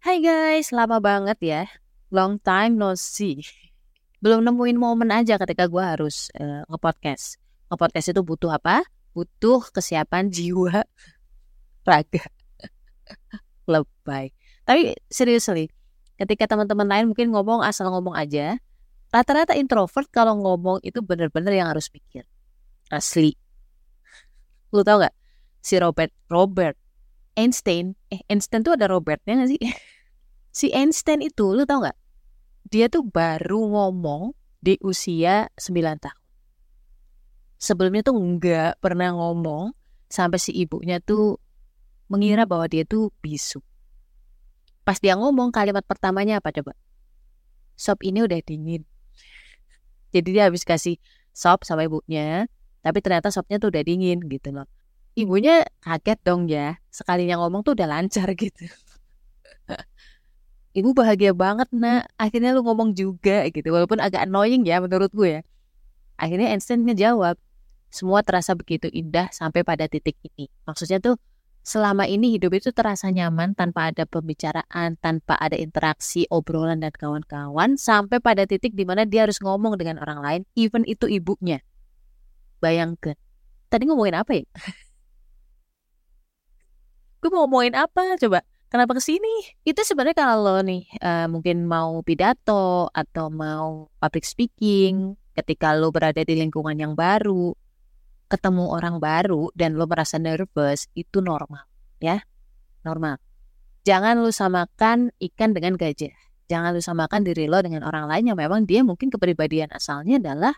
Hai guys, lama banget ya. Long time no see. Belum nemuin momen aja ketika gue harus uh, nge-podcast. Nge-podcast itu butuh apa? Butuh kesiapan jiwa, raga. Lebay. Tapi seriously, ketika teman-teman lain mungkin ngomong asal ngomong aja, rata-rata introvert kalau ngomong itu bener-bener yang harus pikir. Asli. Lu tau gak? Si Robert, Robert Einstein, eh Einstein tuh ada Robertnya gak sih? si Einstein itu, lu tau gak? Dia tuh baru ngomong di usia 9 tahun. Sebelumnya tuh nggak pernah ngomong sampai si ibunya tuh mengira bahwa dia tuh bisu. Pas dia ngomong kalimat pertamanya apa coba? Sop ini udah dingin. Jadi dia habis kasih sop sama ibunya, tapi ternyata sopnya tuh udah dingin gitu loh ibunya kaget dong ya sekalinya ngomong tuh udah lancar gitu ibu bahagia banget nak akhirnya lu ngomong juga gitu walaupun agak annoying ya menurut gue ya akhirnya Einstein ngejawab semua terasa begitu indah sampai pada titik ini maksudnya tuh selama ini hidup itu terasa nyaman tanpa ada pembicaraan, tanpa ada interaksi, obrolan dan kawan-kawan sampai pada titik di mana dia harus ngomong dengan orang lain, even itu ibunya. Bayangkan. Tadi ngomongin apa ya? gue mau ngomongin apa? Coba kenapa ke sini? Itu sebenarnya kalau nih uh, mungkin mau pidato atau mau public speaking ketika lo berada di lingkungan yang baru ketemu orang baru dan lo merasa nervous itu normal ya. Normal. Jangan lo samakan ikan dengan gajah. Jangan lo samakan diri lo dengan orang lain yang memang dia mungkin kepribadian asalnya adalah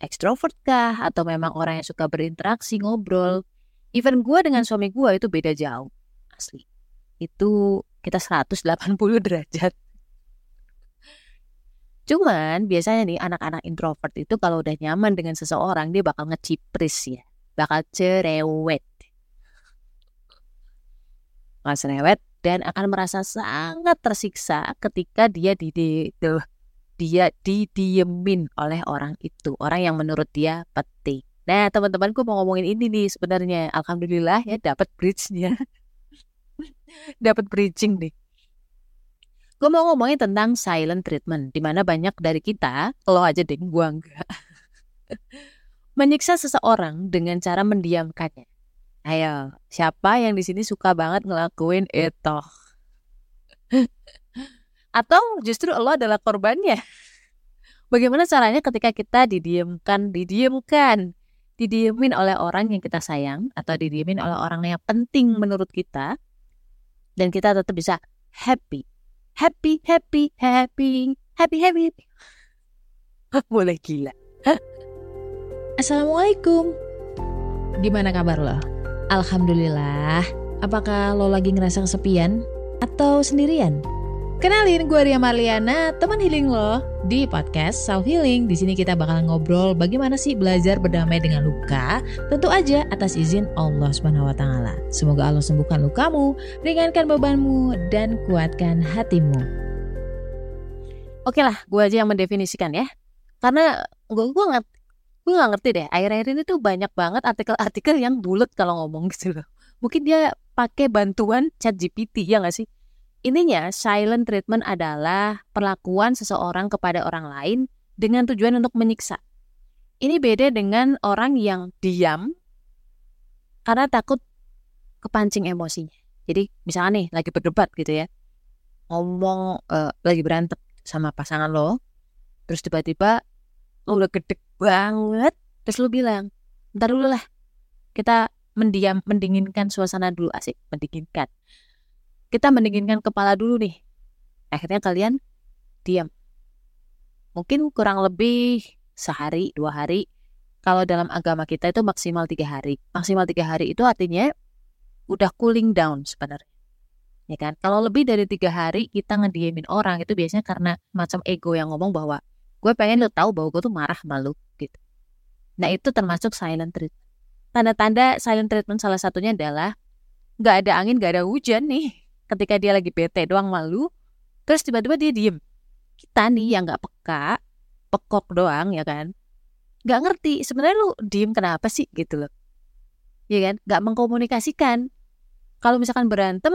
ekstrovert kah atau memang orang yang suka berinteraksi ngobrol Even gue dengan suami gue itu beda jauh. Asli. Itu kita 180 derajat. Cuman biasanya nih anak-anak introvert itu kalau udah nyaman dengan seseorang dia bakal ngecipris ya. Bakal cerewet. Bakal cerewet dan akan merasa sangat tersiksa ketika dia di, di, di dia didiemin oleh orang itu, orang yang menurut dia penting. Nah, teman-temanku mau ngomongin ini nih sebenarnya. Alhamdulillah ya dapat bridge-nya. dapat bridging nih. Gue mau ngomongin tentang silent treatment, di mana banyak dari kita, kalau aja deh, gue enggak, menyiksa seseorang dengan cara mendiamkannya. Ayo, siapa yang di sini suka banget ngelakuin itu? Atau justru lo adalah korbannya? Bagaimana caranya ketika kita didiamkan, didiamkan, didiemin oleh orang yang kita sayang atau didiemin oleh orang yang penting menurut kita dan kita tetap bisa happy happy happy happy happy happy, happy. boleh gila Assalamualaikum Gimana kabar lo? Alhamdulillah Apakah lo lagi ngerasa kesepian? Atau sendirian? Kenalin, gue Ria Marliana, teman healing lo di podcast Self Healing. Di sini kita bakal ngobrol bagaimana sih belajar berdamai dengan luka, tentu aja atas izin Allah Subhanahu wa taala. Semoga Allah sembuhkan lukamu, ringankan bebanmu dan kuatkan hatimu. Oke lah, gue aja yang mendefinisikan ya. Karena gue gue nggak gue nggak ngerti deh. Akhir-akhir ini tuh banyak banget artikel-artikel yang bulat kalau ngomong gitu loh. Mungkin dia pakai bantuan chat GPT ya nggak sih? Intinya, silent treatment adalah perlakuan seseorang kepada orang lain dengan tujuan untuk menyiksa. Ini beda dengan orang yang diam karena takut kepancing emosinya. Jadi misalnya nih lagi berdebat gitu ya, ngomong uh, lagi berantem sama pasangan lo, terus tiba-tiba lo udah gede banget, terus lo bilang, ntar dulu lah, kita mendiam, mendinginkan suasana dulu asik, mendinginkan kita mendinginkan kepala dulu nih. Akhirnya kalian diam. Mungkin kurang lebih sehari, dua hari. Kalau dalam agama kita itu maksimal tiga hari. Maksimal tiga hari itu artinya udah cooling down sebenarnya. Ya kan? Kalau lebih dari tiga hari kita ngediemin orang itu biasanya karena macam ego yang ngomong bahwa gue pengen lo tahu bahwa gue tuh marah malu gitu. Nah itu termasuk silent treatment. Tanda-tanda silent treatment salah satunya adalah nggak ada angin, nggak ada hujan nih ketika dia lagi bete doang malu terus tiba-tiba dia diem. Kita nih yang nggak peka pekok doang ya kan? Nggak ngerti sebenarnya lu diem kenapa sih gitu loh. Ya kan? Nggak mengkomunikasikan. Kalau misalkan berantem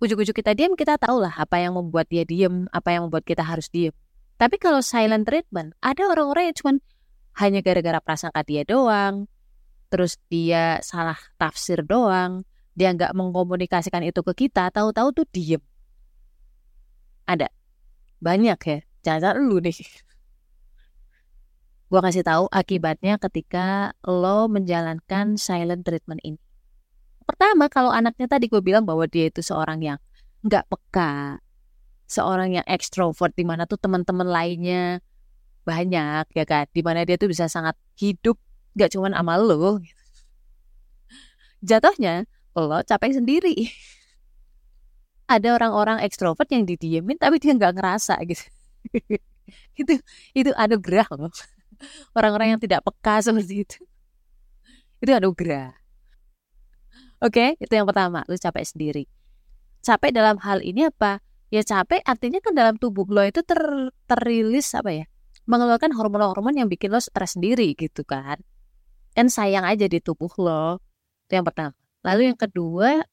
ujuk-ujuk kita diam, kita tahu lah apa yang membuat dia diem, apa yang membuat kita harus diem. Tapi kalau silent treatment, ada orang-orang yang cuma hanya gara-gara prasangka dia doang, terus dia salah tafsir doang, dia nggak mengkomunikasikan itu ke kita, tahu-tahu tuh diem. Ada. Banyak ya. Jangan-jangan lu nih. Gua kasih tahu akibatnya ketika lo menjalankan silent treatment ini. Pertama, kalau anaknya tadi gue bilang bahwa dia itu seorang yang nggak peka, seorang yang ekstrovert, di mana tuh teman-teman lainnya banyak ya kan, di mana dia tuh bisa sangat hidup, nggak cuma sama lo. Jatuhnya lo capek sendiri. Ada orang-orang ekstrovert yang didiemin tapi dia nggak ngerasa gitu. itu itu anugerah loh. Orang-orang yang tidak peka seperti itu. Itu anugerah. Oke, itu yang pertama, lu capek sendiri. Capek dalam hal ini apa? Ya capek artinya kan dalam tubuh lo itu ter, terilis apa ya? Mengeluarkan hormon-hormon yang bikin lo stres sendiri gitu kan. Kan sayang aja di tubuh lo. Itu yang pertama. Lalu yang kedua,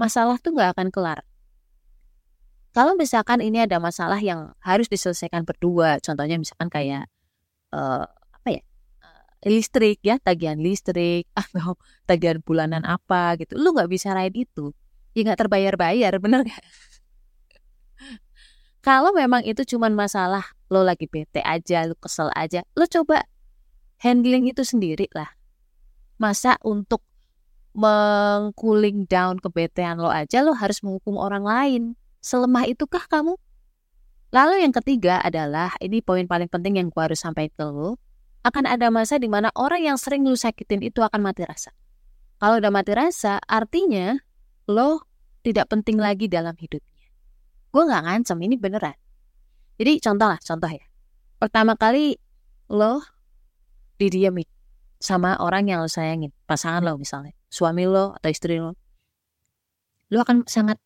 masalah tuh nggak akan kelar. Kalau misalkan ini ada masalah yang harus diselesaikan berdua, contohnya misalkan kayak uh, listrik ya tagihan listrik atau tagihan bulanan apa gitu lu nggak bisa raid itu ya nggak terbayar-bayar bener gak? kalau memang itu cuma masalah lo lagi bete aja lu kesel aja lo coba handling itu sendiri lah masa untuk mengcooling down kebetean lo aja lo harus menghukum orang lain selemah itukah kamu lalu yang ketiga adalah ini poin paling penting yang gua harus sampaikan ke lo akan ada masa di mana orang yang sering lu sakitin itu akan mati rasa. Kalau udah mati rasa, artinya lo tidak penting lagi dalam hidupnya. Gue gak ngancam, ini beneran. Jadi contoh lah, contoh ya. Pertama kali lo didiemin sama orang yang lo sayangin, pasangan lo misalnya, suami lo atau istri lo. Lo akan sangat,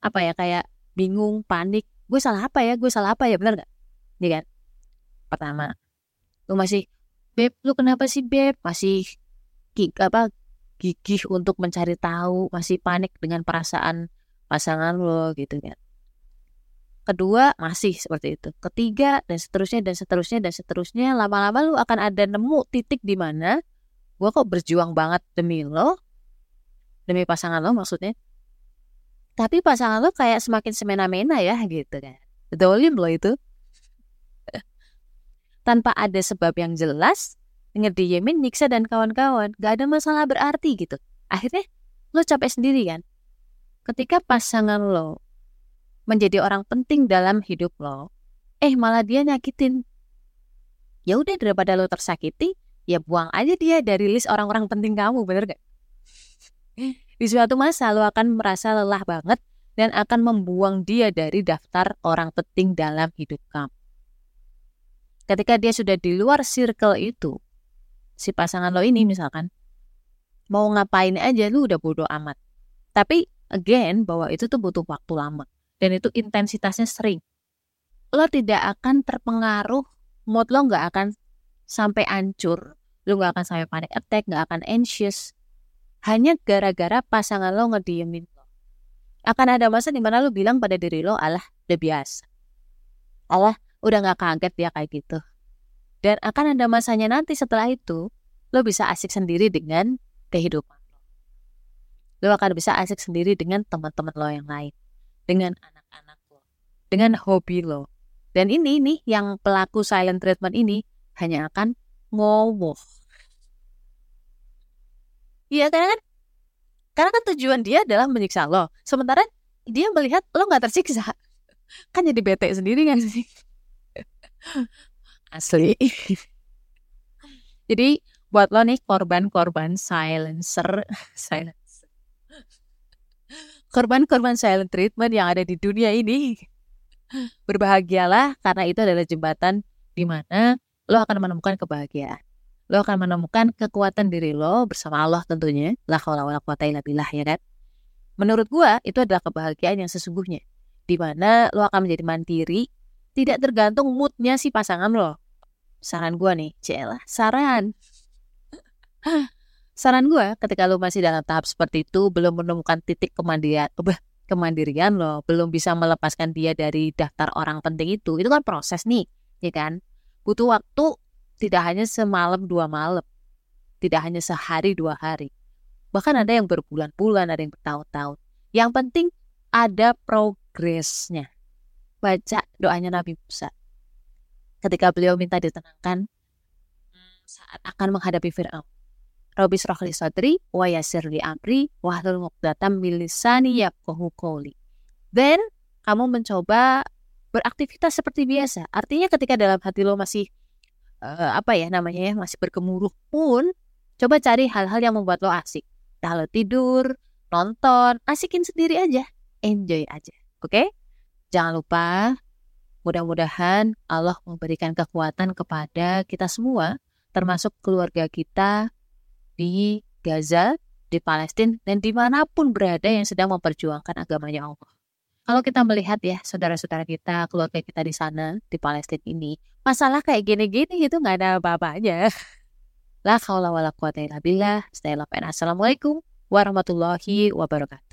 apa ya, kayak bingung, panik. Gue salah apa ya, gue salah apa ya, bener gak? Ini kan? Pertama, lu masih beb lu kenapa sih beb masih gig, apa gigih untuk mencari tahu masih panik dengan perasaan pasangan lo gitu kan kedua masih seperti itu ketiga dan seterusnya dan seterusnya dan seterusnya lama-lama lu akan ada nemu titik di mana gua kok berjuang banget demi lo demi pasangan lo maksudnya tapi pasangan lo kayak semakin semena-mena ya gitu kan betulin lo itu tanpa ada sebab yang jelas, ngediemin Niksa dan kawan-kawan, gak ada masalah berarti gitu. Akhirnya lo capek sendiri kan. Ketika pasangan lo menjadi orang penting dalam hidup lo, eh malah dia nyakitin. Ya udah daripada lo tersakiti, ya buang aja dia dari list orang-orang penting kamu, bener gak? Di suatu masa lo akan merasa lelah banget dan akan membuang dia dari daftar orang penting dalam hidup kamu ketika dia sudah di luar circle itu, si pasangan lo ini misalkan, mau ngapain aja lu udah bodoh amat. Tapi again, bahwa itu tuh butuh waktu lama. Dan itu intensitasnya sering. Lo tidak akan terpengaruh, mood lo nggak akan sampai hancur. Lo nggak akan sampai panic attack, nggak akan anxious. Hanya gara-gara pasangan lo ngediemin lo. Akan ada masa di mana lo bilang pada diri lo, alah, udah biasa. Allah, udah gak kaget ya kayak gitu. Dan akan ada masanya nanti setelah itu, lo bisa asik sendiri dengan kehidupan lo. Lo akan bisa asik sendiri dengan teman-teman lo yang lain. Dengan anak-anak lo. Dengan hobi lo. Dan ini nih yang pelaku silent treatment ini hanya akan ngomong. Iya kan? Karena kan tujuan dia adalah menyiksa lo. Sementara dia melihat lo gak tersiksa. Kan jadi bete sendiri kan sih? Asli. Jadi buat lo nih korban-korban silencer, silencer. Korban-korban silent treatment yang ada di dunia ini. Berbahagialah karena itu adalah jembatan di mana lo akan menemukan kebahagiaan. Lo akan menemukan kekuatan diri lo bersama Allah tentunya. La haula wala quwata illa billah ya kan. Menurut gua itu adalah kebahagiaan yang sesungguhnya. Di mana lo akan menjadi mandiri, tidak tergantung moodnya si pasangan lo. Saran gue nih, celah, saran. saran gue ketika lo masih dalam tahap seperti itu, belum menemukan titik kemandirian, kemandirian lo, belum bisa melepaskan dia dari daftar orang penting itu, itu kan proses nih, ya kan? Butuh waktu tidak hanya semalam dua malam, tidak hanya sehari dua hari, bahkan ada yang berbulan-bulan, ada yang bertahun-tahun. Yang penting ada progresnya. Baca doanya Nabi Musa. Ketika beliau minta ditenangkan saat akan menghadapi Fir'aun. Robi srohli sadri wa yasir li amri wa hlul muqdatam milisani qawli. Then kamu mencoba beraktivitas seperti biasa. Artinya ketika dalam hati lo masih uh, apa ya namanya ya masih bergemuruh pun coba cari hal-hal yang membuat lo asik. Kalau tidur, nonton, asikin sendiri aja, enjoy aja. Oke? Okay? Jangan lupa mudah-mudahan Allah memberikan kekuatan kepada kita semua termasuk keluarga kita di Gaza, di Palestina, dan di mana pun berada yang sedang memperjuangkan agamanya Allah. Kalau kita melihat ya saudara-saudara kita, keluarga kita di sana, di Palestina ini, masalah kayak gini-gini itu nggak ada apa-apanya. La haula wala quwata illa billah. Assalamualaikum warahmatullahi wabarakatuh.